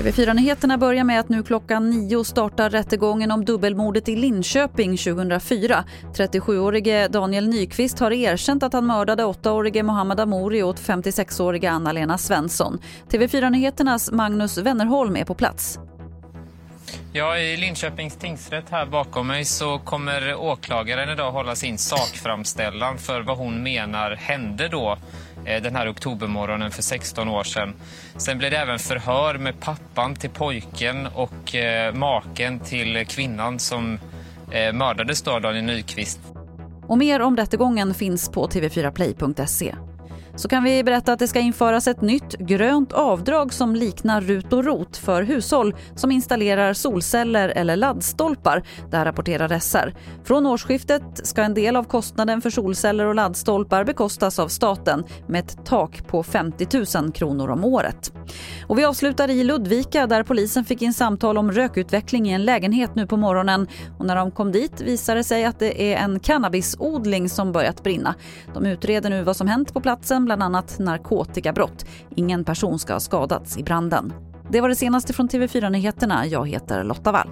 TV4-nyheterna börjar med att nu klockan nio startar rättegången om dubbelmordet i Linköping 2004. 37-årige Daniel Nyqvist har erkänt att han mördade 8-årige Mohammed Amouri och 56-åriga Anna-Lena Svensson. TV4-nyheternas Magnus Wennerholm är på plats. Ja, i Linköpings tingsrätt här bakom mig så kommer åklagaren idag hålla sin sakframställan för vad hon menar hände då eh, den här oktobermorgonen för 16 år sedan. Sen blir det även förhör med pappan till pojken och eh, maken till kvinnan som eh, mördades då, Daniel Nyqvist. Och mer om rättegången finns på tv4play.se så kan vi berätta att det ska införas ett nytt grönt avdrag som liknar RUT och ROT för hushåll som installerar solceller eller laddstolpar. Det här rapporterar SR. Från årsskiftet ska en del av kostnaden för solceller och laddstolpar bekostas av staten med ett tak på 50 000 kronor om året. Och vi avslutar i Ludvika där polisen fick in samtal om rökutveckling i en lägenhet nu på morgonen. Och när de kom dit visade det sig att det är en cannabisodling som börjat brinna. De utreder nu vad som hänt på platsen bland annat narkotikabrott. Ingen person ska ha skadats i branden. Det var det senaste från TV4 Nyheterna. Jag heter Lotta Wall.